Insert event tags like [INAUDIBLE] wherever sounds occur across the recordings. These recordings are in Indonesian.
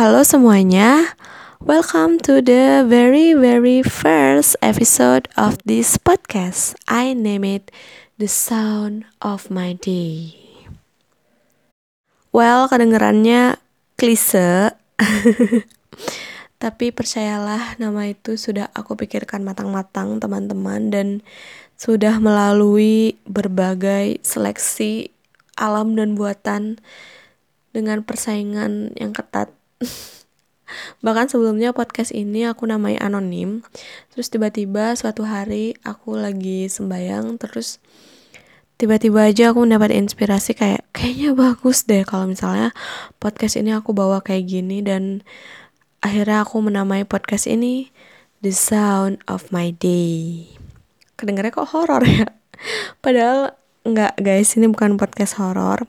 Halo semuanya, welcome to the very very first episode of this podcast. I name it The Sound of My Day. Well, kedengerannya klise, [LAUGHS] tapi percayalah nama itu sudah aku pikirkan matang-matang teman-teman dan sudah melalui berbagai seleksi alam dan buatan dengan persaingan yang ketat bahkan sebelumnya podcast ini aku namai anonim terus tiba-tiba suatu hari aku lagi sembayang terus tiba-tiba aja aku mendapat inspirasi kayak kayaknya bagus deh kalau misalnya podcast ini aku bawa kayak gini dan akhirnya aku menamai podcast ini The Sound of My Day. Kedengarannya kok horor ya? Padahal nggak guys, ini bukan podcast horor.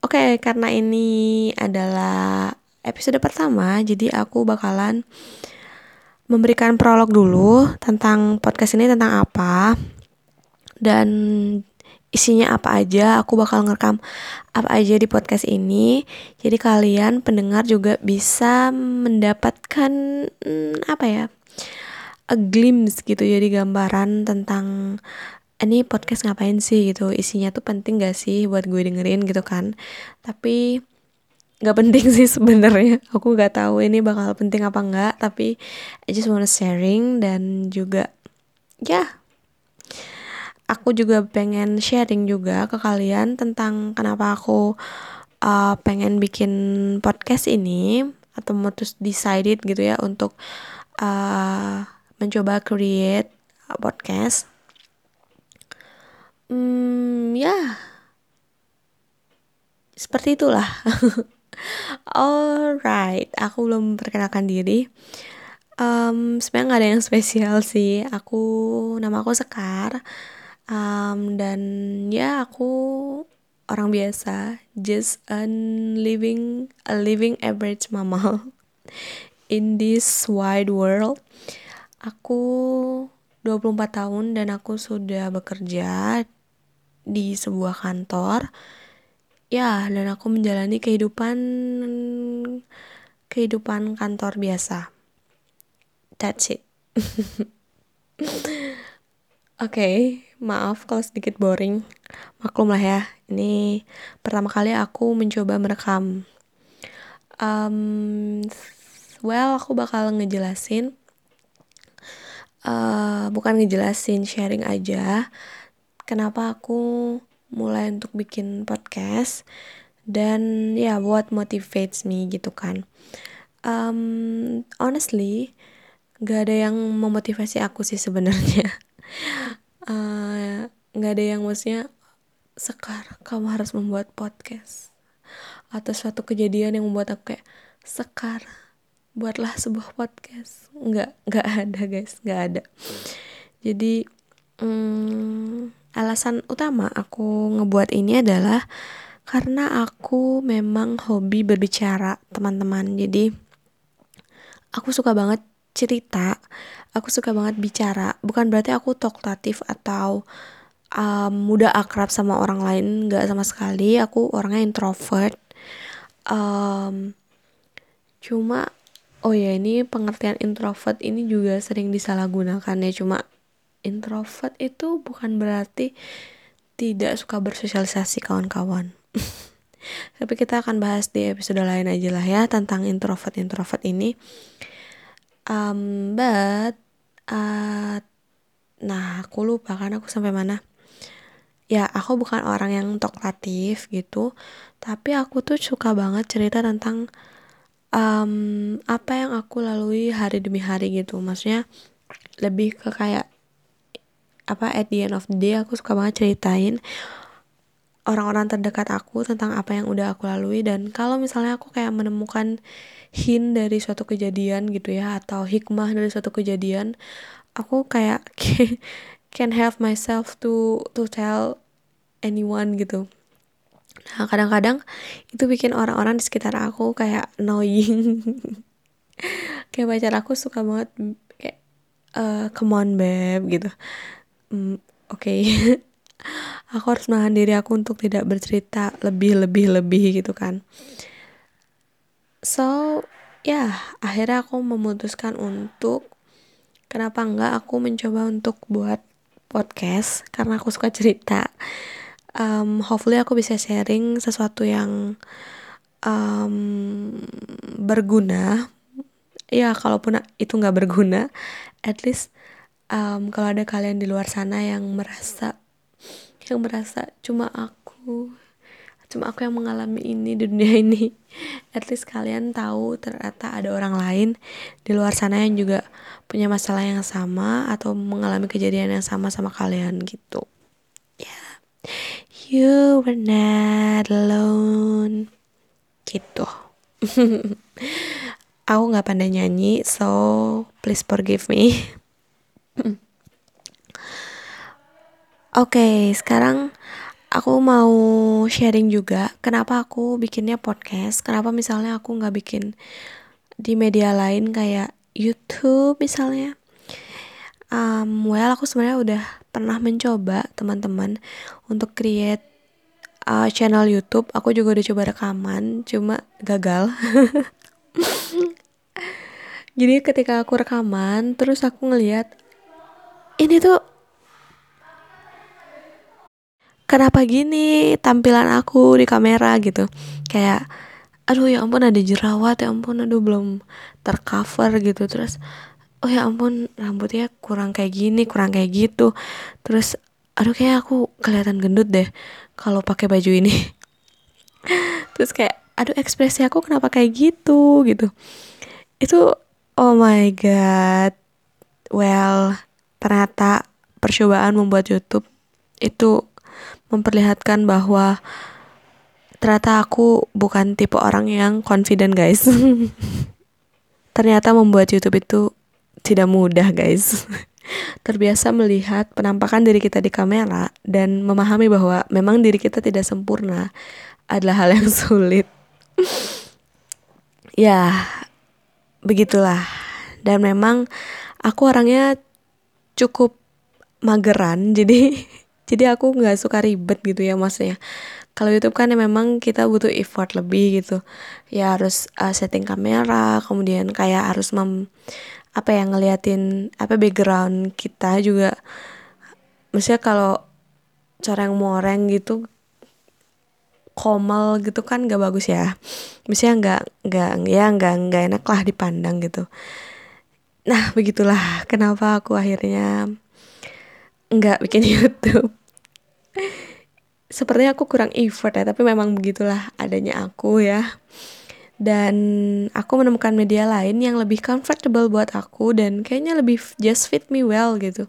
Oke, okay, karena ini adalah episode pertama, jadi aku bakalan memberikan prolog dulu tentang podcast ini tentang apa dan isinya apa aja. Aku bakal ngerekam apa aja di podcast ini. Jadi kalian pendengar juga bisa mendapatkan hmm, apa ya? a glimpse gitu jadi gambaran tentang ini podcast ngapain sih gitu isinya tuh penting gak sih buat gue dengerin gitu kan tapi nggak penting sih sebenarnya. [LAUGHS] Aku nggak tahu ini bakal penting apa enggak tapi I just wanna sharing dan juga ya. Aku juga pengen sharing juga ke kalian tentang kenapa aku uh, pengen bikin podcast ini atau mutus decided gitu ya untuk uh, mencoba create podcast. Hmm ya. Seperti itulah [LAUGHS] Alright, aku belum perkenalkan diri. Um, sebenarnya nggak ada yang spesial sih. Aku nama aku Sekar. Um, dan ya aku orang biasa, just a living a living average mama [LAUGHS] in this wide world. Aku 24 tahun dan aku sudah bekerja di sebuah kantor ya dan aku menjalani kehidupan kehidupan kantor biasa that's it [LAUGHS] Oke, okay, maaf kalau sedikit boring. Maklum lah ya, ini pertama kali aku mencoba merekam. Um, well, aku bakal ngejelasin. Uh, bukan ngejelasin, sharing aja. Kenapa aku mulai untuk bikin podcast dan ya buat motivates me gitu kan. Um, honestly gak ada yang memotivasi aku sih sebenarnya. [LAUGHS] Uh, gak ada yang maksudnya sekar kamu harus membuat podcast. Atau suatu kejadian yang membuat aku kayak sekar buatlah sebuah podcast. Nggak nggak [LAUGHS] ada guys nggak ada. Jadi hmm, alasan utama aku ngebuat ini adalah karena aku memang hobi berbicara teman-teman. Jadi aku suka banget cerita aku suka banget bicara. Bukan berarti aku talkative atau um, mudah akrab sama orang lain nggak sama sekali. Aku orangnya introvert. Um, cuma oh ya ini pengertian introvert ini juga sering disalahgunakan ya. Cuma introvert itu bukan berarti tidak suka bersosialisasi kawan-kawan. [LAUGHS] Tapi kita akan bahas di episode lain aja lah ya tentang introvert introvert ini. Um, but uh, nah aku lupa kan aku sampai mana. Ya aku bukan orang yang talkatif gitu, tapi aku tuh suka banget cerita tentang um, apa yang aku lalui hari demi hari gitu. Maksudnya lebih ke kayak apa at the end of the day aku suka banget ceritain orang-orang terdekat aku tentang apa yang udah aku lalui. Dan kalau misalnya aku kayak menemukan hint dari suatu kejadian gitu ya atau hikmah dari suatu kejadian aku kayak [LAUGHS] can help myself to to tell anyone gitu. Nah kadang-kadang itu bikin orang-orang di sekitar aku kayak annoying. [LAUGHS] Kayak pacar aku suka banget kayak uh, come on babe gitu mm, oke. Okay. [LAUGHS] aku harus menahan diri aku untuk tidak bercerita lebih lebih lebih gitu kan. So ya akhirnya aku memutuskan untuk kenapa enggak aku mencoba untuk buat podcast karena aku suka cerita. Um, hopefully aku bisa sharing sesuatu yang um, berguna. Ya kalaupun itu nggak berguna at least um, kalau ada kalian di luar sana yang merasa yang merasa cuma aku cuma aku yang mengalami ini di dunia ini [LAUGHS] at least kalian tahu ternyata ada orang lain di luar sana yang juga punya masalah yang sama atau mengalami kejadian yang sama sama kalian gitu. Ya. Yeah. you were not alone. Gitu. [LAUGHS] Aku nggak pandai nyanyi so please forgive me [LAUGHS] Oke, sekarang aku mau sharing juga kenapa aku bikinnya podcast. Kenapa misalnya aku nggak bikin di media lain kayak YouTube misalnya. Um, well aku sebenarnya udah pernah mencoba teman-teman untuk create uh, channel YouTube. Aku juga udah coba rekaman cuma gagal. [LAUGHS] Jadi ketika aku rekaman terus aku ngeliat ini tuh kenapa gini tampilan aku di kamera gitu? Kayak aduh ya ampun ada jerawat ya ampun aduh belum tercover gitu. Terus oh ya ampun rambutnya kurang kayak gini kurang kayak gitu. Terus aduh kayak aku kelihatan gendut deh kalau pakai baju ini. [LAUGHS] Terus kayak aduh ekspresi aku kenapa kayak gitu? Gitu. Itu oh my god. Well ternyata percobaan membuat YouTube itu memperlihatkan bahwa ternyata aku bukan tipe orang yang confident guys. [LAUGHS] Ternyata membuat YouTube itu tidak mudah guys. [LAUGHS] Terbiasa melihat penampakan diri kita di kamera dan memahami bahwa memang diri kita tidak sempurna adalah hal yang [LAUGHS] sulit. Ya begitulah. Dan memang aku orangnya cukup mageran [LAUGHS] jadi jadi aku nggak suka ribet gitu ya maksudnya. Kalau YouTube kan ya memang kita butuh effort lebih gitu. Ya harus uh, setting kamera kemudian kayak harus mem apa ya ngeliatin apa background kita juga. Maksudnya kalau cara yang moreng gitu komel gitu kan gak bagus ya. Misalnya nggak nggak ya nggak nggak enak lah dipandang gitu nah begitulah kenapa aku akhirnya nggak bikin YouTube. Sepertinya aku kurang effort ya tapi memang begitulah adanya aku ya. Dan aku menemukan media lain yang lebih comfortable buat aku dan kayaknya lebih just fit me well gitu.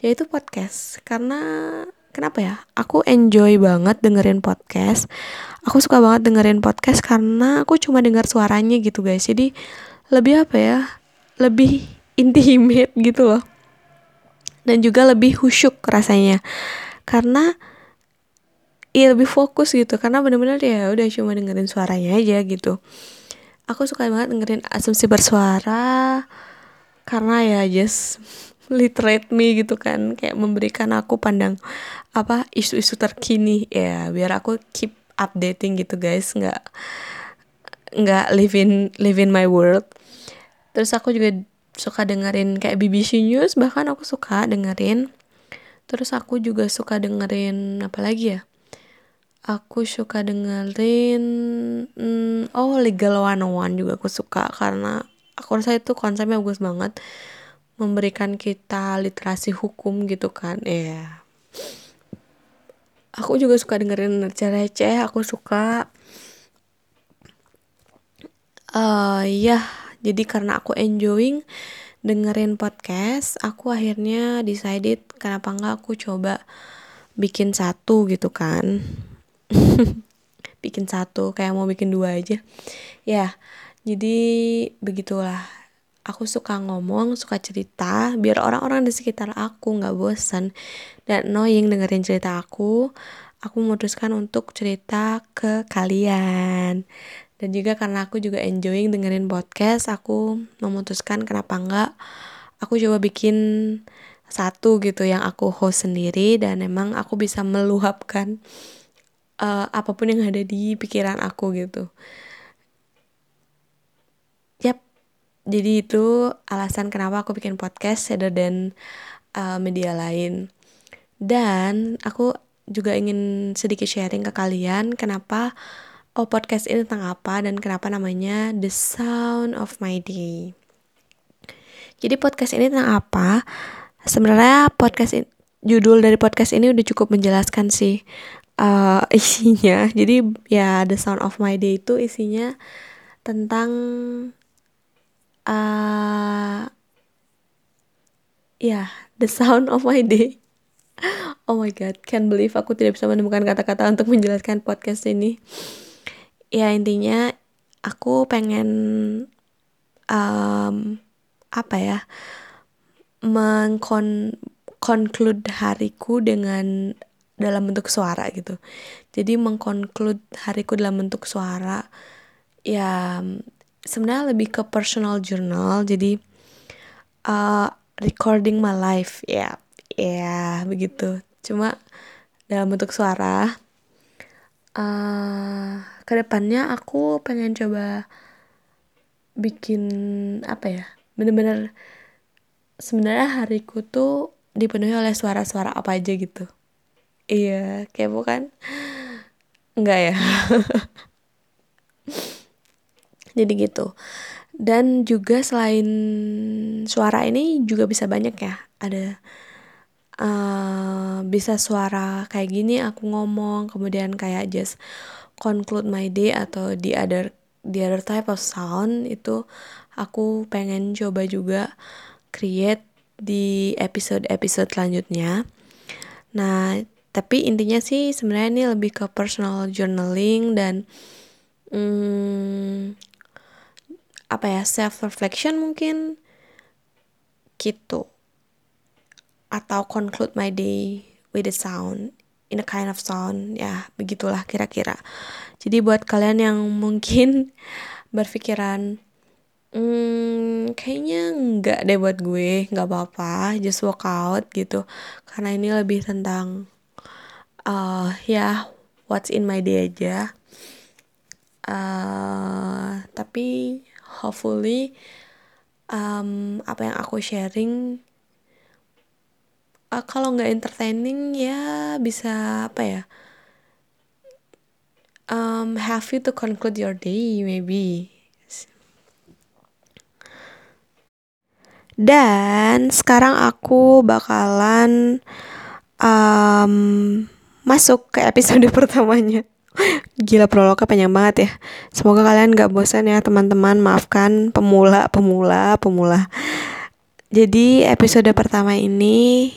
Yaitu podcast. Karena kenapa ya? Aku enjoy banget dengerin podcast. Aku suka banget dengerin podcast karena aku cuma dengar suaranya gitu guys. Jadi lebih apa ya lebih intimate gitu loh. Dan juga lebih khusyuk rasanya. Karena iya lebih fokus gitu. Karena bener-bener ya udah cuma dengerin suaranya aja gitu. Aku suka banget dengerin asumsi bersuara karena ya just [LAUGHS] literate me gitu kan. Kayak memberikan aku pandang apa isu-isu terkini. Ya biar aku keep updating gitu guys. Nggak nggak live in live in my world terus aku juga suka dengerin kayak BBC News bahkan aku suka dengerin. Terus aku juga suka dengerin apa lagi ya? Aku suka dengerin hmm, oh Legal One One juga aku suka karena aku rasa itu konsepnya bagus banget. Memberikan kita literasi hukum gitu kan ya yeah. aku juga suka dengerin receh-receh aku suka. Uh, ya yeah, jadi karena aku enjoying dengerin podcast aku akhirnya decided kenapa nggak aku coba bikin satu gitu kan. [LAUGHS] Bikin satu kayak mau bikin dua aja. Ya jadi begitulah. Aku suka ngomong suka cerita biar orang-orang di sekitar aku nggak bosan dan annoying dengerin cerita aku. Aku memutuskan untuk cerita ke kalian dan juga karena aku juga enjoying dengerin podcast aku memutuskan kenapa enggak aku coba bikin satu gitu yang aku host sendiri dan emang aku bisa meluapkan uh, apa pun yang ada di pikiran aku gitu. Jadi itu alasan kenapa aku bikin podcast rather than uh, media lain. Dan aku juga ingin sedikit sharing ke kalian kenapa oh podcast ini tentang apa dan kenapa namanya The Sound of My Day. Jadi podcast ini tentang apa? Sebenarnya podcast ini, judul dari podcast ini udah cukup menjelaskan sih uh, [LAUGHS] isinya. Jadi ya The Sound of My Day itu isinya tentang uh, ya The Sound of My Day. [LAUGHS] Oh my god, can't believe aku tidak bisa menemukan kata-kata untuk menjelaskan podcast ini. Ya intinya aku pengen um, apa ya mengkon conclude hariku dengan dalam bentuk suara gitu. Jadi mengkonklude hariku dalam bentuk suara ya sebenarnya lebih ke personal journal. Jadi uh, recording my life ya. Ya, begitu cuma dalam bentuk suara uh, ke depannya aku pengen coba bikin apa ya bener-bener sebenarnya hariku tuh dipenuhi oleh suara-suara apa aja gitu. Iya kayak bukan enggak ya? [LAUGHS] Jadi gitu. Dan juga selain suara ini juga bisa banyak ya. Ada uh, bisa suara kayak gini aku ngomong kemudian kayak just conclude my day atau the other the other type of sound itu aku pengen coba juga create di episode-episode selanjutnya. Nah, tapi intinya sih sebenarnya ini lebih ke personal journaling dan hmm, apa ya self reflection mungkin gitu atau conclude my day with a sound in a kind of sound. Ya begitulah kira-kira. Jadi buat kalian yang [LAUGHS] mungkin berpikiran hmm, kayaknya nggak deh buat gue nggak apa-apa just walk out gitu. Karena ini lebih tentang uh, ya what's in my day aja. Uh, tapi hopefully um, apa yang aku sharing uh, kalau nggak entertaining ya bisa apa ya um, have you to conclude your day maybe. Dan sekarang aku bakalan um, masuk ke episode [LAUGHS] pertamanya. Gila prolognya panjang banget ya. Semoga kalian gak bosan ya teman-teman. Maafkan pemula, pemula, pemula. Jadi episode pertama ini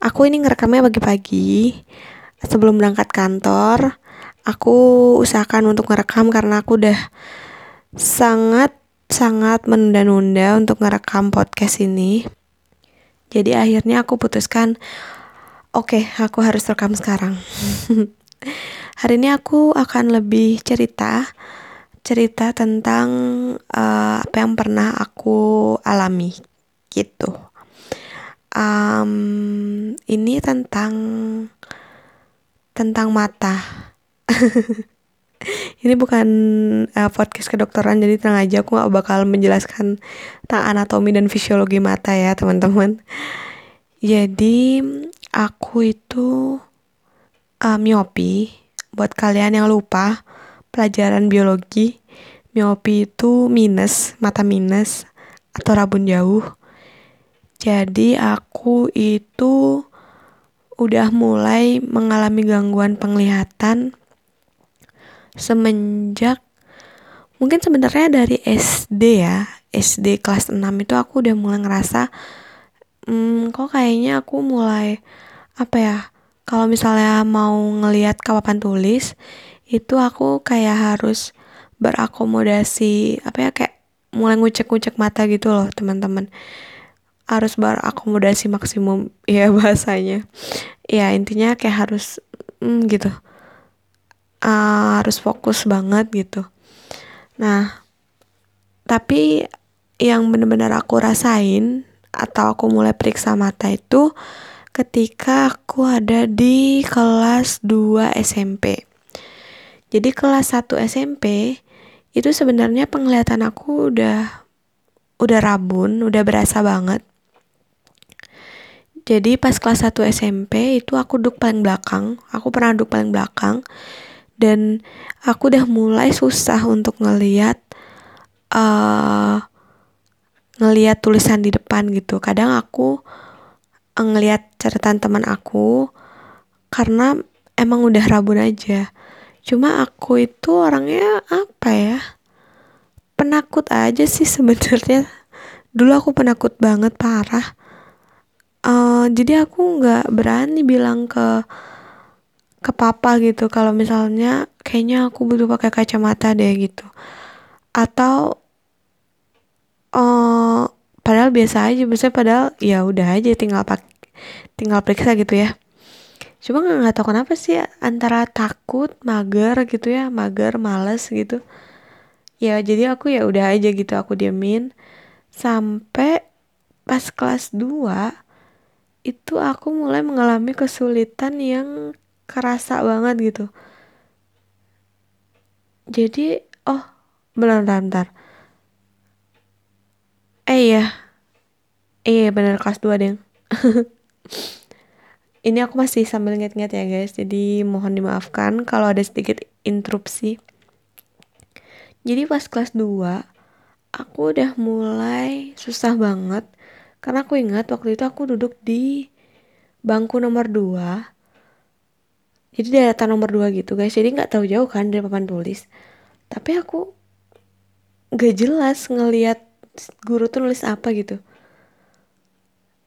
Aku ini ngerekamnya pagi-pagi sebelum berangkat kantor. Aku usahakan untuk ngerekam karena aku udah sangat sangat menunda-nunda untuk ngerekam podcast ini. Jadi akhirnya aku putuskan, oke, okay, aku harus rekam sekarang. [LAUGHS] Hari ini aku akan lebih cerita, cerita tentang uh, apa yang pernah aku alami, gitu um, ini tentang tentang mata. [LAUGHS] ini bukan uh, podcast kedokteran jadi tenang aja aku gak bakal menjelaskan tentang anatomi dan fisiologi mata ya teman-teman. Jadi aku itu uh, miopi. Buat kalian yang lupa pelajaran biologi, miopi itu minus, mata minus atau rabun jauh jadi aku itu udah mulai mengalami gangguan penglihatan semenjak mungkin sebenarnya dari SD ya SD kelas 6 itu aku udah mulai ngerasa hmm, kok kayaknya aku mulai apa ya kalau misalnya mau ngelihat papan tulis itu aku kayak harus berakomodasi apa ya kayak mulai ngucek-ngucek mata gitu loh teman-teman harus berakomodasi maksimum. [LAUGHS] Ya bahasanya. Ya intinya kayak harus mm, gitu. Uh, harus fokus banget gitu. Nah tapi yang benar-benar aku rasain atau aku mulai periksa mata itu ketika aku ada di kelas 2 SMP. Jadi kelas 1 SMP itu sebenarnya penglihatan aku udah udah rabun udah berasa banget jadi pas kelas 1 SMP itu aku duduk paling belakang. Aku pernah duduk paling belakang. Dan aku udah mulai susah untuk ngeliat uh, ngeliat tulisan di depan gitu. Kadang aku uh, ngeliat catatan teman aku karena emang udah rabun aja. Cuma aku itu orangnya apa ya penakut aja sih sebenarnya. Dulu aku penakut banget parah uh, jadi aku nggak berani bilang ke ke papa gitu kalau misalnya kayaknya aku butuh pakai kacamata deh gitu. Atau uh, padahal biasa aja biasanya padahal ya udah aja tinggal pak tinggal periksa gitu ya. Cuma nggak tahu kenapa sih antara takut mager gitu ya mager males gitu. Ya jadi aku ya udah aja gitu aku diemin. Sampai pas kelas 2 itu aku mulai mengalami kesulitan yang kerasa banget gitu. Jadi oh bentar bentar, eh iya. Eh, iya bener kelas 2 deh [LAUGHS] ini aku masih sambil nginget-nginget ya guys. Jadi mohon dimaafkan kalau ada sedikit interupsi. Jadi pas kelas 2 aku udah mulai susah banget karena aku ingat waktu itu aku duduk di bangku nomor 2. Jadi deretan nomor 2 gitu guys. Jadi nggak tahu jauh kan dari papan tulis. Tapi aku gak jelas ngeliat guru tuh nulis apa gitu.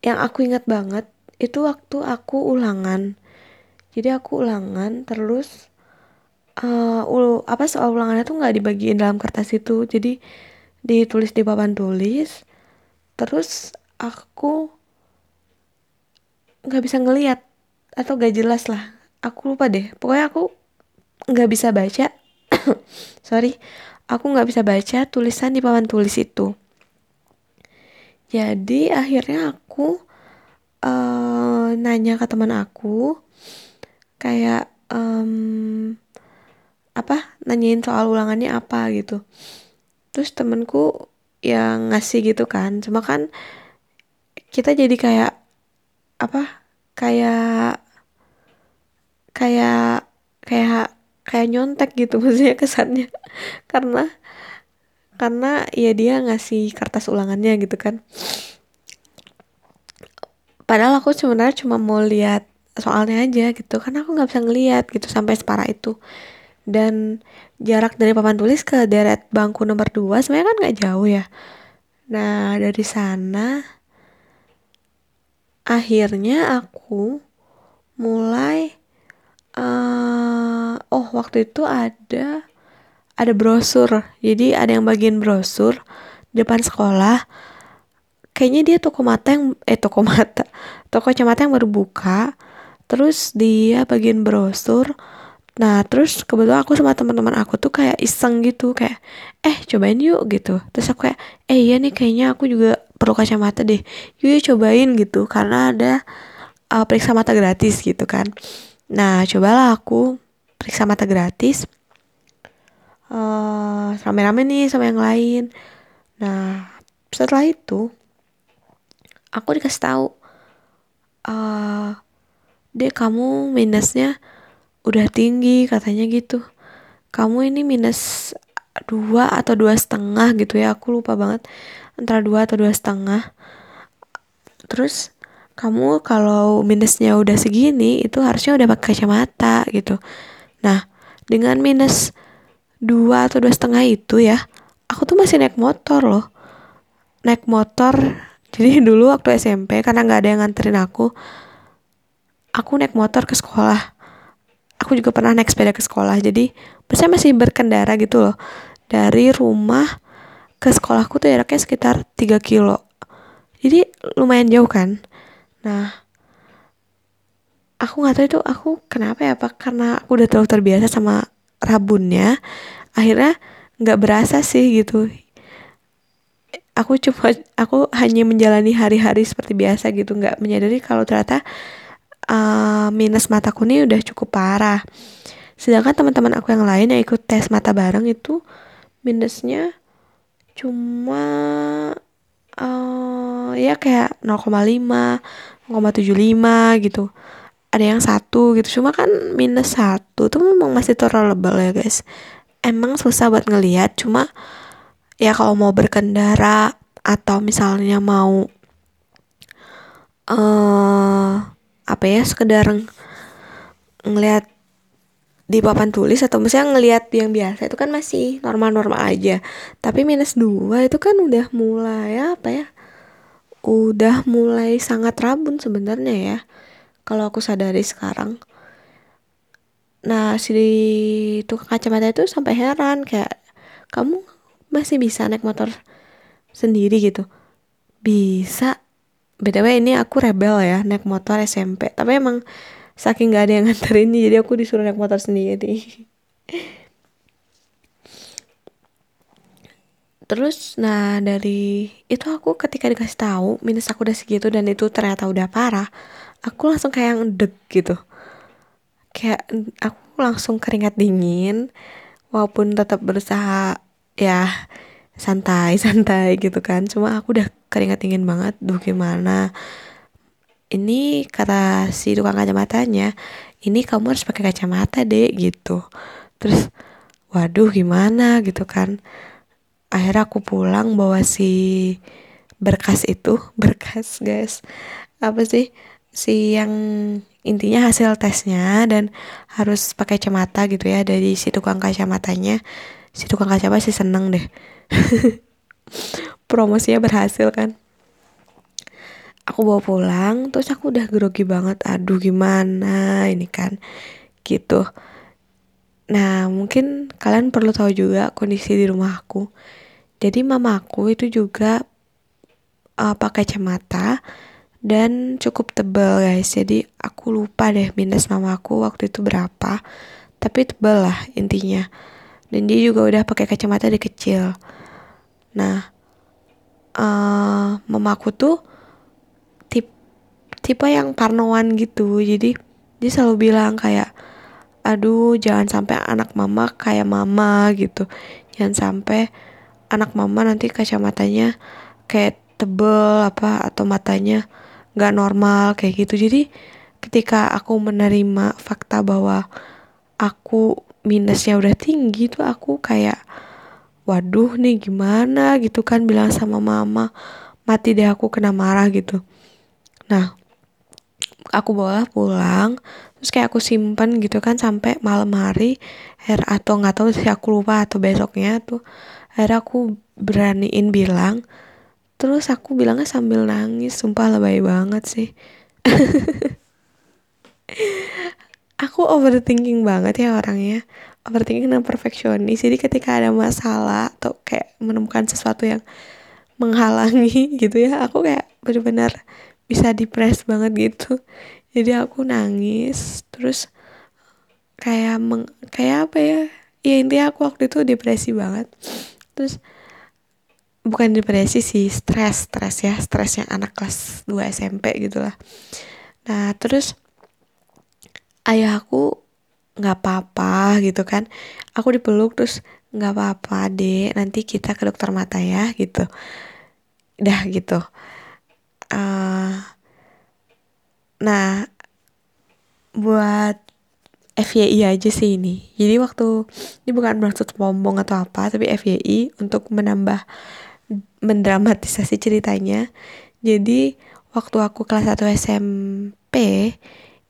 Yang aku ingat banget itu waktu aku ulangan. Jadi aku ulangan terus uh, ulu, apa soal ulangannya tuh nggak dibagiin dalam kertas itu. Jadi ditulis di papan tulis. Terus aku nggak bisa ngeliat atau gak jelas lah. Aku lupa deh. Pokoknya aku nggak bisa baca. [COUGHS] Sorry. Aku nggak bisa baca tulisan di papan tulis itu. Jadi akhirnya aku uh, nanya ke teman aku kayak um, apa nanyain soal ulangannya apa gitu. Terus temenku yang ngasih gitu kan. Cuma kan kita jadi kayak apa kayak kayak kayak kayak nyontek gitu [LAUGHS] maksudnya kesannya. Karena karena ya dia ngasih kertas ulangannya gitu kan. Padahal aku sebenarnya cuma mau lihat soalnya aja gitu karena aku nggak bisa ngeliat gitu sampai separah itu. Dan jarak dari papan tulis ke deret bangku nomor 2 sebenarnya kan nggak jauh ya. Nah dari sana akhirnya aku mulai uh, oh waktu itu ada ada brosur. Jadi ada yang bagian brosur depan sekolah. Kayaknya dia toko mata yang eh toko mata toko kacamata yang baru buka. Terus dia bagian brosur. Nah terus kebetulan aku sama teman-teman aku tuh kayak iseng gitu kayak eh cobain yuk gitu. Terus aku kayak eh iya nih kayaknya aku juga perlu kacamata deh. Yuk, cobain gitu karena ada uh, periksa mata gratis gitu kan. Nah cobalah aku periksa mata gratis. Uh, rame-rame nih sama yang lain. Nah setelah itu aku dikasih tahu uh, deh kamu minusnya udah tinggi katanya gitu. Kamu ini minus dua atau dua setengah gitu ya aku lupa banget antara dua atau dua setengah. Terus kamu kalau minusnya udah segini itu harusnya udah pakai kacamata gitu. Nah dengan minus dua atau dua setengah itu ya aku tuh masih naik motor loh. Naik motor jadi [LAUGHS] dulu waktu SMP karena nggak ada yang nganterin aku aku naik motor ke sekolah. Aku juga pernah naik sepeda ke sekolah jadi saya masih berkendara gitu loh. Dari rumah ke sekolahku tuh jaraknya sekitar 3 kilo. Jadi lumayan jauh kan? Nah aku nggak tahu itu aku kenapa ya pak? Karena aku udah terlalu terbiasa sama rabunnya akhirnya nggak berasa sih gitu. Aku cuma aku hanya menjalani hari-hari seperti biasa gitu nggak menyadari kalau ternyata uh, minus mataku nih udah cukup parah. Sedangkan teman-teman aku yang lain yang ikut tes mata bareng itu minusnya cuma ya kayak 0,5 0,75 gitu. Ada yang satu gitu. Cuma kan minus satu tuh memang masih tolerable ya guys. Emang susah buat ngelihat cuma ya kalau mau berkendara atau misalnya mau uh, apa ya sekedar ngelihat di papan tulis atau misalnya ngelihat yang biasa itu kan masih normal-normal aja. Tapi minus dua itu kan udah mulai apa ya udah mulai sangat rabun sebenarnya ya kalau aku sadari sekarang. Nah si tukang kacamata itu sampai heran kayak kamu masih bisa naik motor sendiri gitu? Bisa. Btw ini aku rebel ya naik motor SMP tapi emang saking gak ada yang nganterin jadi aku disuruh naik motor sendiri. Terus nah dari itu aku ketika dikasih tahu minus aku udah segitu dan itu ternyata udah parah aku langsung kayak ngedek gitu. Kayak aku langsung keringat dingin walaupun tetap berusaha ya santai [LAUGHS] santai gitu kan. Cuma aku udah keringat dingin banget duh gimana ini kata si tukang kacamatanya ini kamu harus pakai kacamata deh gitu. Terus waduh gimana? gitu kan. Akhirnya aku pulang bawa si berkas itu [LAUGHS] berkas guys. Apa sih? Si yang intinya hasil tesnya dan harus pakai kacamata gitu ya dari si tukang kacamatanya. Si tukang kacamata sih seneng deh. [LAUGHS] Promosinya berhasil kan aku bawa pulang terus aku udah grogi banget aduh gimana ini kan? Gitu. Nah mungkin kalian perlu tahu juga kondisi di rumah aku. Jadi mamaku itu juga uh, pakai kacamata dan cukup tebal guys. Jadi aku lupa deh minus mamaku waktu itu berapa tapi tebal lah intinya. Dan dia juga udah pakai kacamata dari kecil. Nah uh, mamaku tuh tipe yang parnoan gitu. Jadi dia selalu bilang kayak aduh jangan sampai anak mama kayak mama gitu. Jangan sampai anak mama nanti kacamatanya kayak tebel apa atau matanya nggak normal kayak gitu. Jadi ketika aku menerima fakta bahwa aku minusnya udah tinggi tuh aku kayak waduh nih gimana? gitu kan bilang sama mama mati deh aku kena marah gitu. Nah aku bawa pulang terus kayak aku simpen gitu kan sampai malam hari air atau nggak tahu sih aku lupa atau besoknya tuh akhirnya aku beraniin bilang terus aku bilangnya sambil nangis sumpah lebay banget sih. [LAUGHS] Aku overthinking banget ya orangnya overthinking dan perfeksionis. Jadi ketika ada masalah atau kayak menemukan sesuatu yang menghalangi [LAUGHS] gitu ya aku kayak benar-benar bisa depres banget gitu. Jadi aku nangis terus kayak meng, kayak apa ya? Ya intinya aku waktu itu depresi banget. Terus bukan depresi sih stres stres ya stresnya anak kelas 2 SMP gitu lah nah terus ayah aku nggak apa-apa gitu kan. Aku dipeluk terus nggak apa-apa deh nanti kita ke dokter mata ya gitu. Dah gitu uh, nah buat FYI aja sih ini jadi waktu ini bukan maksud sombong atau apa tapi FYI untuk menambah mendramatisasi ceritanya. Jadi waktu aku kelas 1 SMP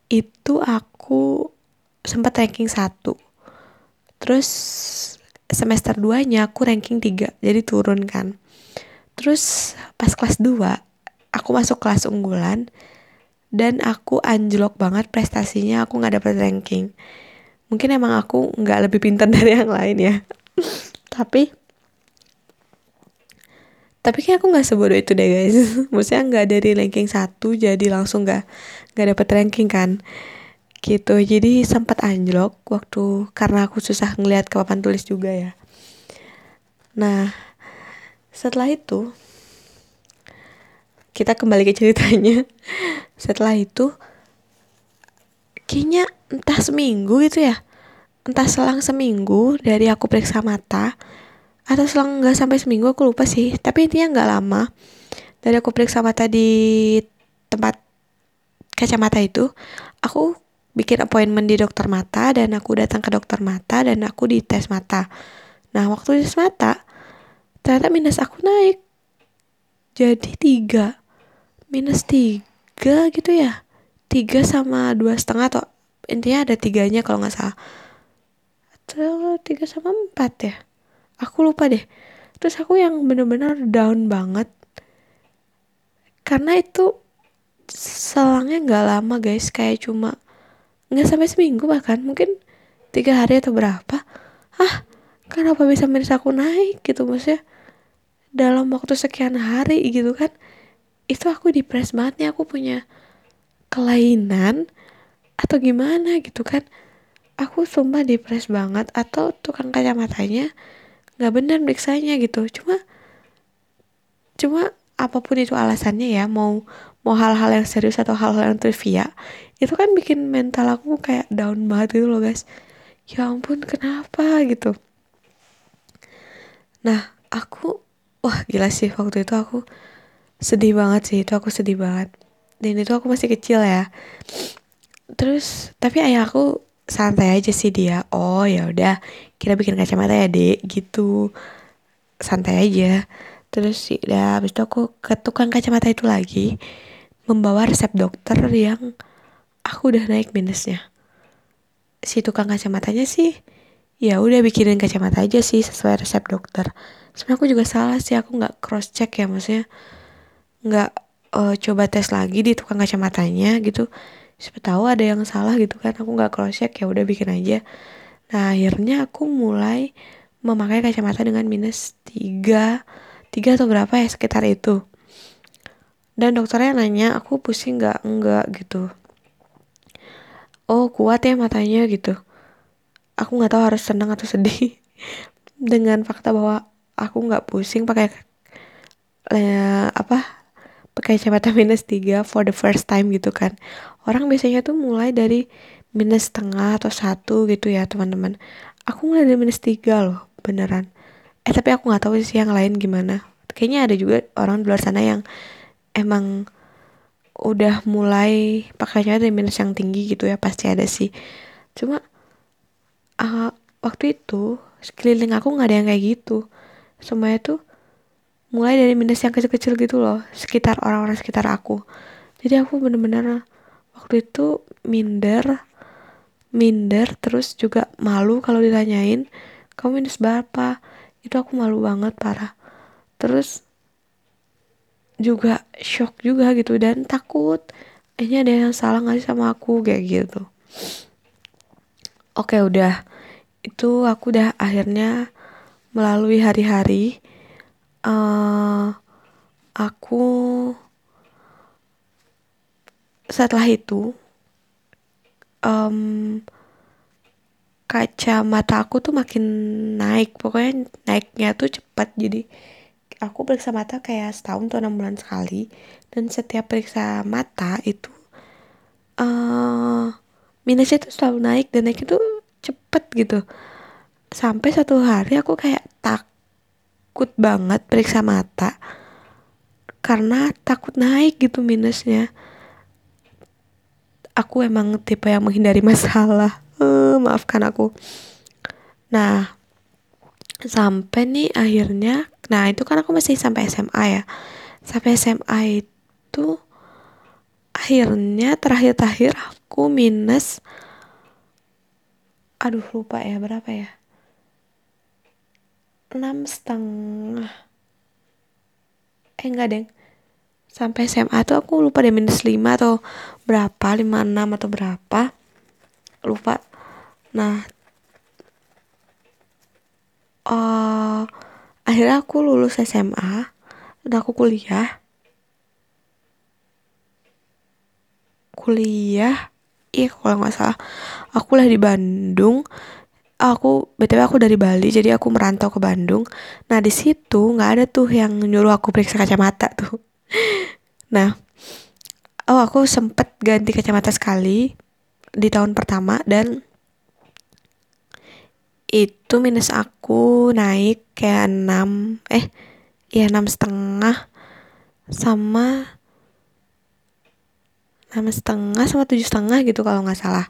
itu aku sempat ranking 1. Terus semester 2-nya aku ranking 3, jadi turun kan. Terus pas kelas 2 aku masuk kelas unggulan dan aku anjlok banget prestasinya aku nggak dapet ranking. Mungkin emang aku nggak lebih pintar [LAUGHS] dari yang lain ya. Tapi tapi kayak aku nggak sebodoh itu deh guys. [LAUGHS] Maksudnya nggak dari ranking satu jadi langsung nggak nggak dapet ranking kan. Gitu. Jadi sempat anjlok waktu karena aku susah ngelihat ke papan tulis juga ya. Nah setelah itu kita kembali ke ceritanya. Setelah itu kayaknya entah seminggu gitu ya. Entah selang seminggu dari aku periksa mata atau selang nggak sampai seminggu aku lupa sih. Tapi intinya nggak lama dari aku periksa mata di tempat kacamata itu aku bikin appointment di dokter mata dan aku datang ke dokter mata dan aku dites mata. Nah waktu tes mata ternyata minus aku naik jadi tiga minus tiga gitu ya? Tiga sama dua setengah atau intinya ada tiganya kalau nggak salah. Atau tiga sama empat ya? Aku lupa deh. Terus aku yang bener-bener down banget. Karena itu selangnya nggak lama guys. Kayak cuma nggak sampai seminggu bahkan. Mungkin tiga hari atau berapa. Ah kenapa bisa minus aku naik gitu? Maksudnya dalam waktu sekian hari gitu kan itu aku depres banget nih aku punya kelainan atau gimana gitu kan. Aku sumpah depres banget atau tukang kacamatanya nggak benar periksanya gitu. Cuma cuma apa pun itu alasannya ya mau mau hal-hal yang serius atau hal-hal yang trivia itu kan bikin mental aku kayak down banget gitu loh guys. Ya ampun kenapa gitu? Nah aku wah gila sih waktu itu aku sedih banget sih itu aku sedih banget. Dan itu aku masih kecil ya. Terus tapi ayah aku santai aja sih dia. Oh ya udah kita bikin kacamata ya dek gitu. Santai aja. Terus sih ya habis itu aku ke tukang kacamata itu lagi membawa resep dokter yang aku udah naik minusnya. Si tukang kacamatanya sih ya udah bikinin kacamata aja sih sesuai resep dokter. Sebenarnya aku juga salah sih aku nggak cross check ya maksudnya nggak uh, coba tes lagi di tukang kacamatanya gitu. Siapa tahu ada yang salah gitu kan aku nggak cross check ya udah bikin aja. Nah akhirnya aku mulai memakai kacamata dengan minus tiga tiga atau berapa ya sekitar itu. Dan dokternya nanya aku pusing nggak? Enggak gitu. Oh kuat ya matanya gitu. Aku nggak tahu harus senang atau sedih [LAUGHS] dengan fakta bahwa aku nggak pusing pakai eh, apa pakai kacamata [LAUGHS] minus tiga for the first time gitu kan. Orang biasanya tuh mulai dari minus setengah atau satu gitu ya teman-teman. Aku mulai dari minus tiga loh beneran. Eh tapi aku nggak tahu sih yang lain gimana. Kayaknya ada juga orang di luar sana yang emang udah mulai pakainya dari minus yang tinggi gitu ya pasti ada sih. Cuma uh, waktu itu sekeliling aku nggak ada yang kayak gitu. Semuanya tuh mulai dari minus yang kecil-kecil gitu loh sekitar orang-orang sekitar aku. Jadi aku bener-bener waktu itu minder minder terus juga malu kalau ditanyain kamu minus berapa? Itu aku malu banget parah. Terus juga shock juga gitu dan takut ini ada yang salah nggak sih sama aku? Kayak gitu. Oke udah. Itu aku udah akhirnya melalui hari-hari uh, aku setelah itu um, kacamata aku tuh makin naik. Pokoknya naiknya tuh cepat. Jadi aku periksa mata kayak setahun atau enam bulan sekali. Dan setiap periksa mata itu uh, minusnya tuh selalu naik dan naik itu cepet gitu. Sampai satu hari aku kayak takut banget periksa mata. Karena takut naik gitu minusnya. Aku emang tipe yang menghindari [LAUGHS] masalah. Uh, maafkan aku. Nah sampai nih akhirnya nah itu kan aku masih sampai SMA ya. Sampai SMA itu akhirnya terakhir-terakhir aku minus aduh lupa ya berapa ya enam setengah. Eh enggak deng. Sampai SMA tuh aku lupa deh minus lima atau berapa lima enam atau berapa. Lupa. Nah uh, akhirnya aku lulus SMA dan aku kuliah. Kuliah? Iya kalau nggak salah. Aku lah di Bandung aku btw aku dari Bali jadi aku merantau ke Bandung. Nah di situ nggak ada tuh yang nyuruh aku periksa kacamata tuh. [LAUGHS] Nah oh aku sempet ganti kacamata sekali di tahun pertama dan itu minus aku naik kayak 6 eh ya enam setengah sama enam setengah sama tujuh setengah gitu kalau nggak salah.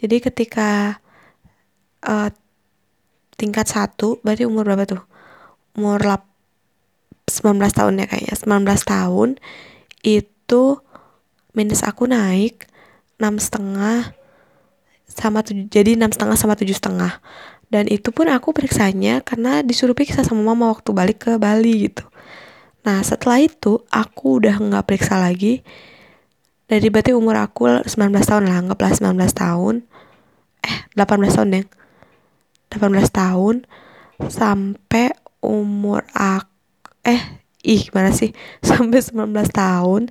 Jadi ketika uh, tingkat satu berarti umur berapa tuh? Umur lap 19 tahun ya kayaknya. 19 tahun itu minus aku naik enam setengah sama tujuh jadi enam setengah sama tujuh setengah. Dan itu pun aku periksanya karena disuruh periksa sama mama waktu balik ke Bali gitu. Nah setelah itu aku udah nggak periksa lagi. Dari berarti umur aku 19 tahun lah anggaplah 19 tahun. Eh 18 tahun deh 18 tahun sampai umur aku eh ih gimana sih? [LAUGHS] Sampai 19 tahun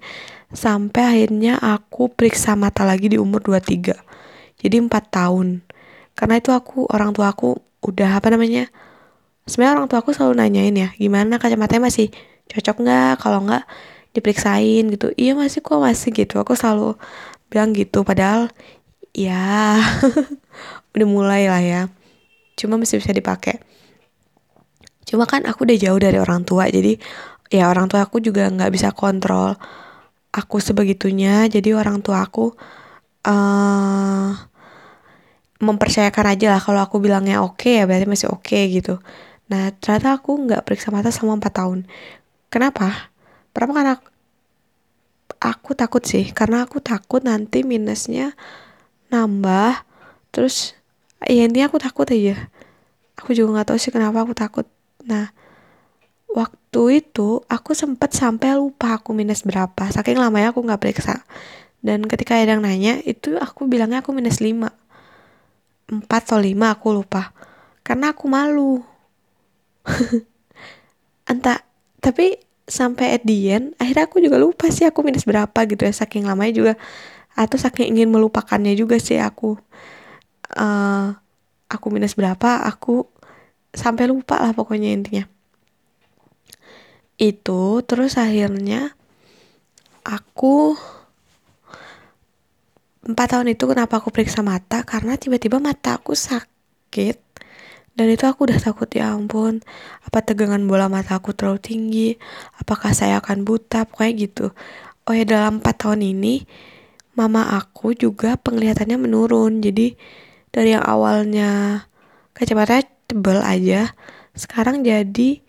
sampai akhirnya aku periksa mata lagi di umur 23 jadi 4 tahun. Karena itu aku orang tua aku udah apa namanya sebenarnya orang tua aku selalu nanyain ya gimana kacamatanya masih cocok nggak? Kalau nggak diperiksain gitu. Iya masih kok masih gitu. Aku selalu bilang gitu padahal ya [LAUGHS] udah mulai lah ya cuma masih bisa dipakai. Cuma kan aku udah jauh dari orang tua jadi ya orang tua aku juga nggak bisa kontrol aku sebegitunya. Jadi orang tua aku uh, mempercayakan aja lah kalau aku bilangnya oke okay, ya berarti masih oke okay, gitu. Nah ternyata aku nggak periksa mata selama 4 tahun. Kenapa? Berapa karena aku takut sih. Karena aku takut nanti minusnya nambah terus ya intinya aku takut aja. Aku juga nggak tahu sih kenapa aku takut. Nah waktu itu aku sempet sampai lupa aku minus berapa. Saking lamanya aku nggak periksa. Dan ketika ada yang nanya itu aku bilangnya aku minus 5 4 atau 5 aku lupa. Karena aku malu. [LAUGHS] Entah tapi sampai at the end akhirnya aku juga lupa sih aku minus berapa gitu ya. Saking lamanya juga atau saking ingin melupakannya juga sih aku uh, aku minus berapa aku sampai lupa lah pokoknya intinya. Itu terus akhirnya aku empat tahun itu kenapa aku periksa mata? Karena tiba-tiba mata aku sakit. Dan itu aku udah takut ya ampun apa tegangan bola mata aku terlalu tinggi? Apakah saya akan buta? Pokoknya gitu. Oh ya dalam empat tahun ini mama aku juga penglihatannya menurun. Jadi dari yang awalnya kacamata tebel aja sekarang jadi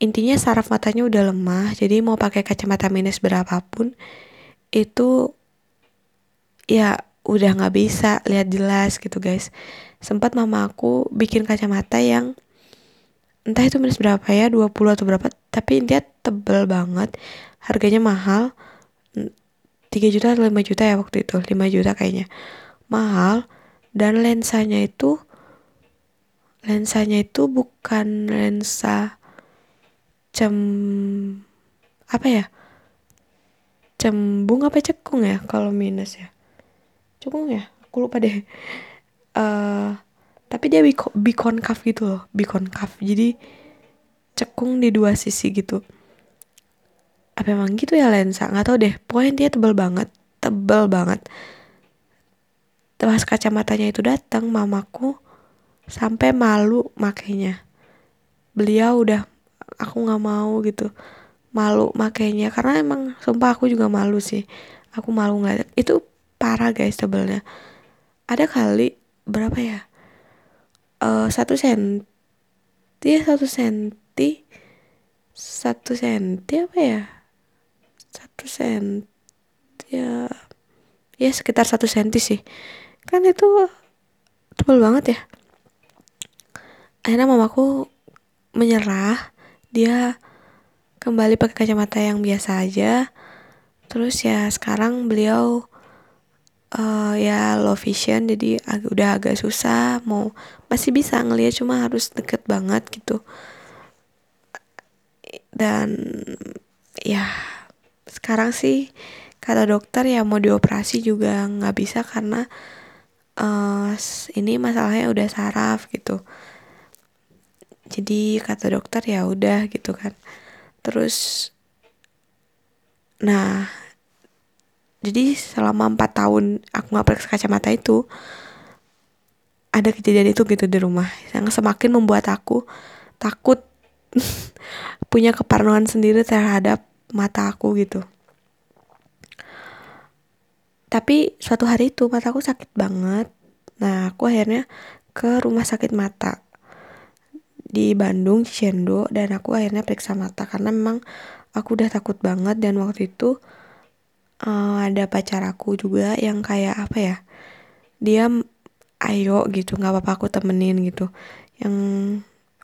intinya saraf matanya udah lemah jadi mau pakai kacamata minus berapapun itu ya udah nggak bisa lihat jelas gitu guys. Sempat mama aku bikin kacamata yang entah itu minus berapa ya 20 atau berapa tapi dia tebel banget harganya mahal. 3 juta atau 5 juta ya waktu itu 5 juta kayaknya. Mahal dan lensanya itu lensanya itu bukan lensa cem apa ya? Cembung apa cekung ya kalau minus ya? Cukung ya? Aku lupa deh. Uh, tapi dia bikonkaf gitu loh bikonkaf jadi cekung di dua sisi gitu. Apa emang gitu ya lensa? Nggak tahu deh. Pokoknya dia tebel banget tebel banget pas kacamatanya itu datang mamaku sampai malu makainya. Beliau udah aku nggak mau gitu. Malu makainya karena emang sumpah aku juga malu sih. Aku malu ngeliat. Itu parah guys tebelnya ada kali berapa ya? Uh, satu senti satu senti satu senti apa ya? Satu senti ya ya sekitar satu senti sih kan itu tebal banget ya. Akhirnya mamaku menyerah. Dia kembali pakai kacamata yang biasa aja. Terus ya sekarang beliau uh, ya low vision jadi ag udah agak susah mau masih bisa ngeliat cuma harus deket banget gitu. Dan ya sekarang sih kata dokter ya mau dioperasi juga nggak bisa karena uh, ini masalahnya udah saraf gitu. Jadi kata dokter ya udah gitu kan. Terus nah jadi selama empat tahun aku nggak pakai kacamata itu ada kejadian itu gitu di rumah yang semakin membuat aku takut [LAUGHS] punya keparnoan sendiri terhadap mata aku gitu tapi suatu hari itu mataku sakit banget. Nah aku akhirnya ke rumah sakit mata di Bandung Cicendo dan aku akhirnya periksa mata karena memang aku udah takut banget. Dan waktu itu uh, ada pacar aku juga yang kayak apa ya dia ayo gitu nggak apa-apa aku temenin gitu yang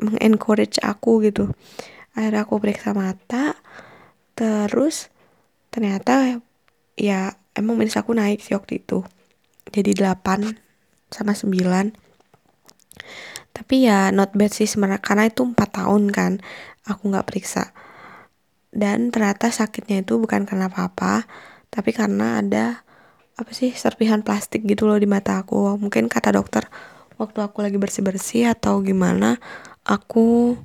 mengencourage aku gitu. Akhirnya aku periksa mata terus ternyata ya emang minus aku naik sih waktu itu. Jadi 8 sama 9 tapi ya not bad sih sebenarnya karena itu 4 tahun kan aku nggak periksa. Dan ternyata sakitnya itu bukan karena apa-apa tapi karena ada apa sih serpihan plastik gitu loh di mata aku. Mungkin kata dokter waktu aku lagi bersih-bersih atau gimana aku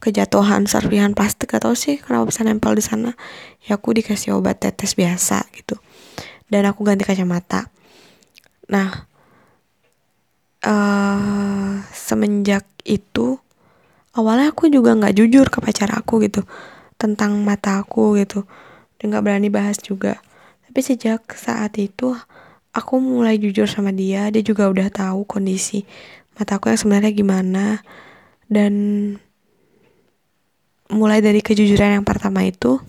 kejatuhan serpihan plastik atau sih kenapa bisa nempel di sana ya aku dikasih obat tetes biasa gitu dan aku ganti kacamata. Nah uh, semenjak itu awalnya aku juga nggak jujur ke pacar aku gitu tentang mata aku gitu. Dan nggak berani bahas juga. Tapi sejak saat itu aku mulai jujur sama dia. Dia juga udah tahu kondisi mata aku yang sebenarnya gimana. Dan mulai dari kejujuran yang pertama itu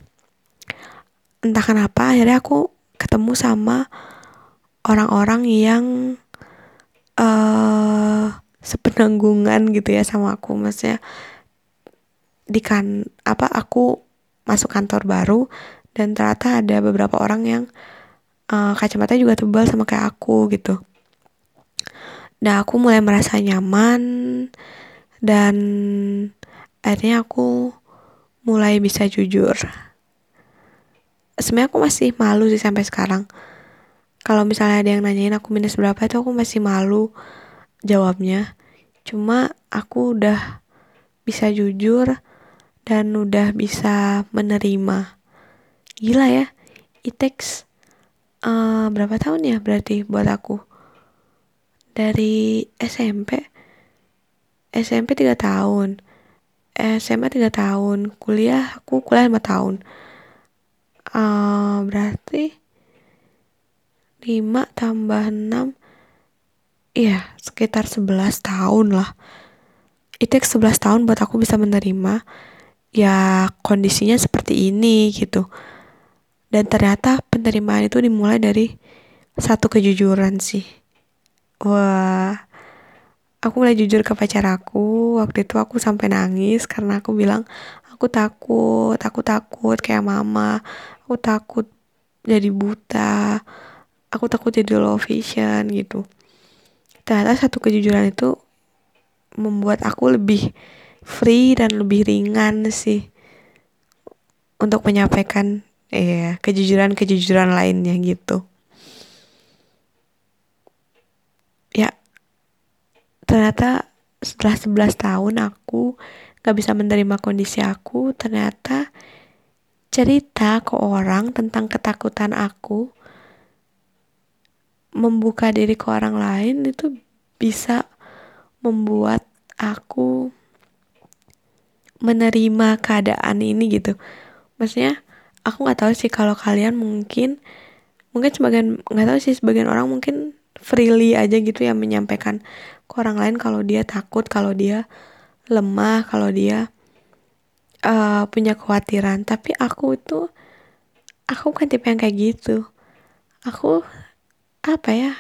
entah kenapa akhirnya aku ketemu sama orang-orang yang uh, sepenanggungan gitu ya sama aku. Maksudnya di kan apa aku masuk kantor baru dan ternyata ada beberapa orang yang uh, kacamata juga tebal sama kayak aku gitu. Nah aku mulai merasa nyaman dan akhirnya aku mulai bisa jujur sebenarnya aku masih malu sih sampai sekarang. Kalau misalnya ada yang nanyain aku minus berapa itu aku masih malu jawabnya. Cuma aku udah bisa jujur dan udah bisa menerima. Gila ya it takes uh, berapa tahun ya berarti buat aku? Dari SMP SMP 3 tahun. SMA 3 tahun kuliah aku kuliah 5 tahun uh, berarti 5 tambah 6 Iya, sekitar 11 tahun lah. Itu 11 tahun buat aku bisa menerima ya kondisinya seperti ini gitu. Dan ternyata penerimaan itu dimulai dari satu kejujuran sih. Wah, aku mulai jujur ke pacar aku. Waktu itu aku sampai nangis karena aku bilang aku takut, aku takut kayak mama. Aku takut jadi buta. Aku takut jadi low vision gitu ternyata satu kejujuran itu membuat aku lebih free dan lebih ringan sih untuk menyampaikan ya kejujuran-kejujuran lainnya gitu. Ya, ternyata setelah 11 tahun aku gak bisa menerima kondisi aku, ternyata cerita ke orang tentang ketakutan aku membuka diri ke orang lain itu bisa membuat aku menerima keadaan ini gitu. Maksudnya aku nggak tahu sih kalau kalian mungkin mungkin sebagian nggak tahu sih sebagian orang mungkin freely aja gitu ya menyampaikan ke orang lain kalau dia takut kalau dia lemah kalau dia uh, punya kekhawatiran. Tapi aku itu aku kan tipe yang kayak gitu. Aku apa ya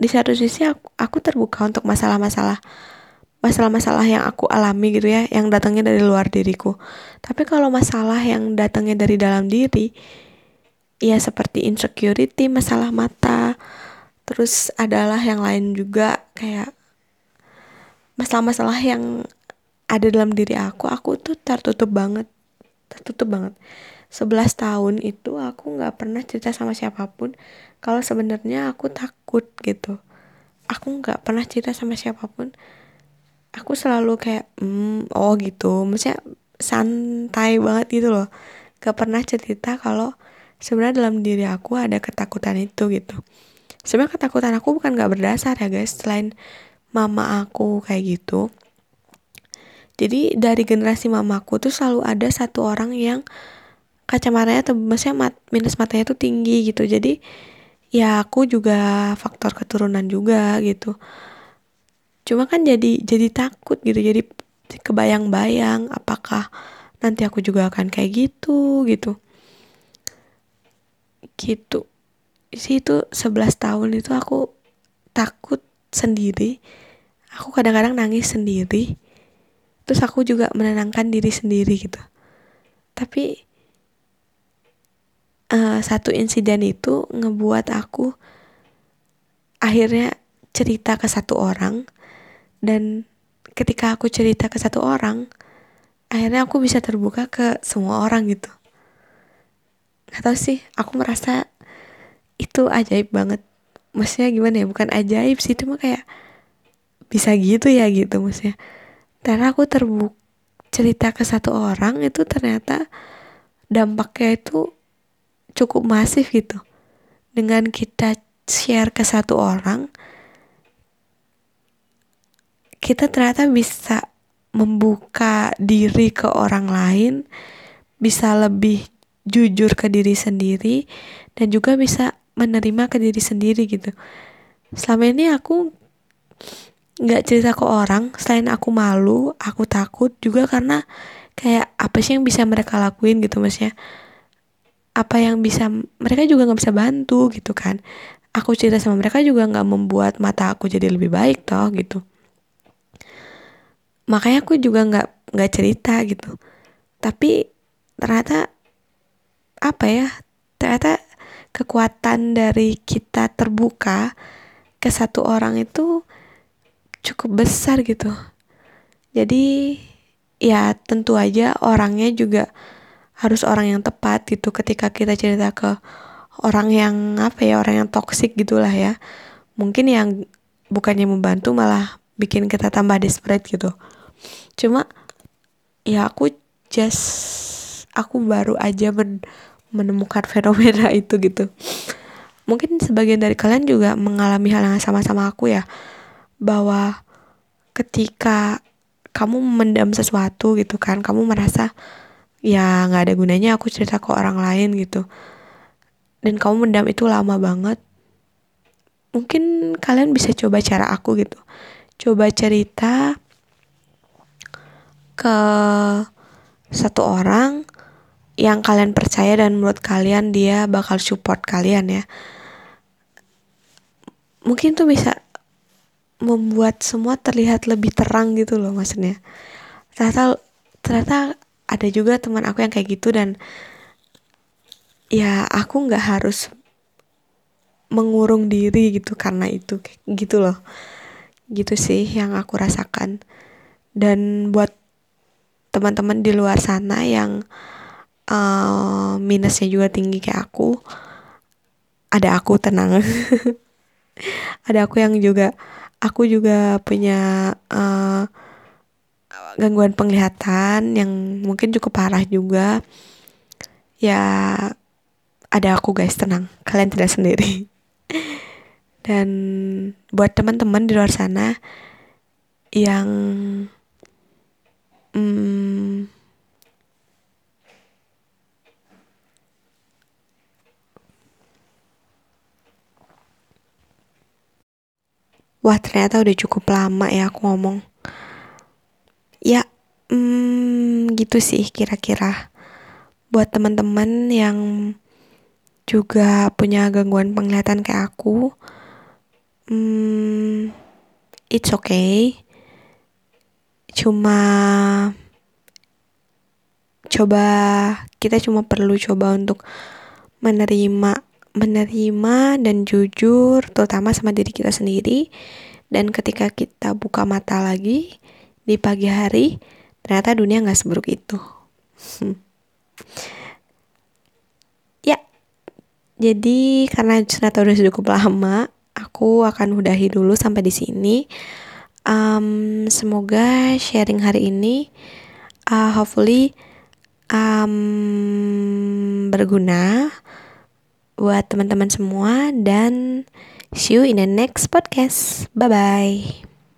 di satu sisi aku, aku terbuka untuk masalah-masalah masalah-masalah yang aku alami gitu ya yang datangnya dari luar diriku. Tapi kalau masalah yang datangnya dari dalam diri ya seperti insecurity masalah mata terus adalah yang lain juga kayak masalah-masalah yang ada dalam diri aku aku tuh tertutup banget tertutup banget. 11 tahun itu aku nggak pernah cerita sama siapa pun kalau sebenarnya aku takut gitu. Aku nggak pernah cerita sama siapa pun. Aku selalu kayak mm, oh gitu. Maksudnya santai banget gitu loh. Gak pernah cerita kalau sebenarnya dalam diri aku ada ketakutan itu gitu. Sebenarnya ketakutan aku bukan gak berdasar ya guys. Selain mama aku kayak gitu jadi dari generasi mamaku tuh selalu ada satu orang yang kacamatanya tuh maksudnya mat, minus matanya tuh tinggi gitu. Jadi ya aku juga faktor keturunan juga gitu. Cuma kan jadi jadi takut gitu jadi kebayang-bayang apakah nanti aku juga akan kayak gitu gitu. Gitu. Sih itu 11 tahun itu aku takut sendiri. Aku kadang-kadang nangis sendiri terus aku juga menenangkan diri sendiri gitu. Tapi uh, satu insiden itu ngebuat aku akhirnya cerita ke satu orang. Dan ketika aku cerita ke satu orang akhirnya aku bisa terbuka ke semua orang gitu. Gak tau sih aku merasa itu ajaib banget. Maksudnya gimana ya bukan ajaib sih itu mah kayak bisa gitu ya gitu maksudnya karena aku terbuk cerita ke satu orang itu ternyata dampaknya itu cukup masif gitu. Dengan kita share ke satu orang kita ternyata bisa membuka diri ke orang lain bisa lebih jujur ke diri sendiri dan juga bisa menerima ke diri sendiri gitu. Selama ini aku nggak cerita ke orang selain aku malu aku takut juga karena kayak apa sih yang bisa mereka lakuin gitu maksudnya. Apa yang bisa mereka juga nggak bisa bantu gitu kan. Aku cerita sama mereka juga nggak membuat mata aku jadi lebih baik toh gitu. Makanya aku juga nggak nggak cerita gitu. Tapi ternyata apa ya ternyata kekuatan dari kita terbuka ke satu orang itu cukup besar gitu. Jadi ya tentu aja orangnya juga harus orang yang tepat gitu ketika kita cerita ke orang yang apa ya orang yang toksik gitulah ya. Mungkin yang bukannya membantu malah bikin kita tambah desperate gitu. Cuma ya aku just aku baru aja men menemukan fenomena [LAUGHS] itu gitu. Mungkin sebagian dari kalian juga mengalami hal yang sama-sama aku ya bahwa ketika kamu mendam sesuatu gitu kan kamu merasa ya nggak ada gunanya aku cerita ke orang lain gitu. Dan kamu mendam itu lama banget. Mungkin kalian bisa coba cara aku gitu. Coba cerita ke satu orang yang kalian percaya dan menurut kalian dia bakal support kalian ya. Mungkin tuh bisa membuat semua terlihat lebih terang gitu loh maksudnya. Ternyata ternyata ada juga teman aku yang kayak gitu dan ya aku nggak harus mengurung diri gitu karena itu gitu loh. Gitu sih yang aku rasakan. Dan buat teman-teman di luar sana yang uh, minusnya juga tinggi kayak aku ada aku tenang. [LAUGHS] Ada aku yang juga aku juga punya uh, gangguan penglihatan yang mungkin cukup parah juga. Ya ada aku guys tenang. Kalian tidak sendiri. [LAUGHS] Dan buat teman-teman di luar sana yang hmm, Wah ternyata udah cukup lama ya aku ngomong. Ya, hmm, gitu sih kira-kira. Buat teman-teman yang juga punya gangguan penglihatan kayak aku, hmm, it's okay. Cuma coba kita cuma perlu coba untuk menerima menerima dan jujur terutama sama diri kita sendiri. Dan ketika kita buka mata lagi di pagi hari ternyata dunia nggak seburuk itu. [LAUGHS] Ya jadi karena ternyata udah cukup lama aku akan udahi dulu sampai di sini. Um, semoga sharing hari ini uh, hopefully um, berguna buat teman-teman semua dan see you in the next podcast. Bye bye.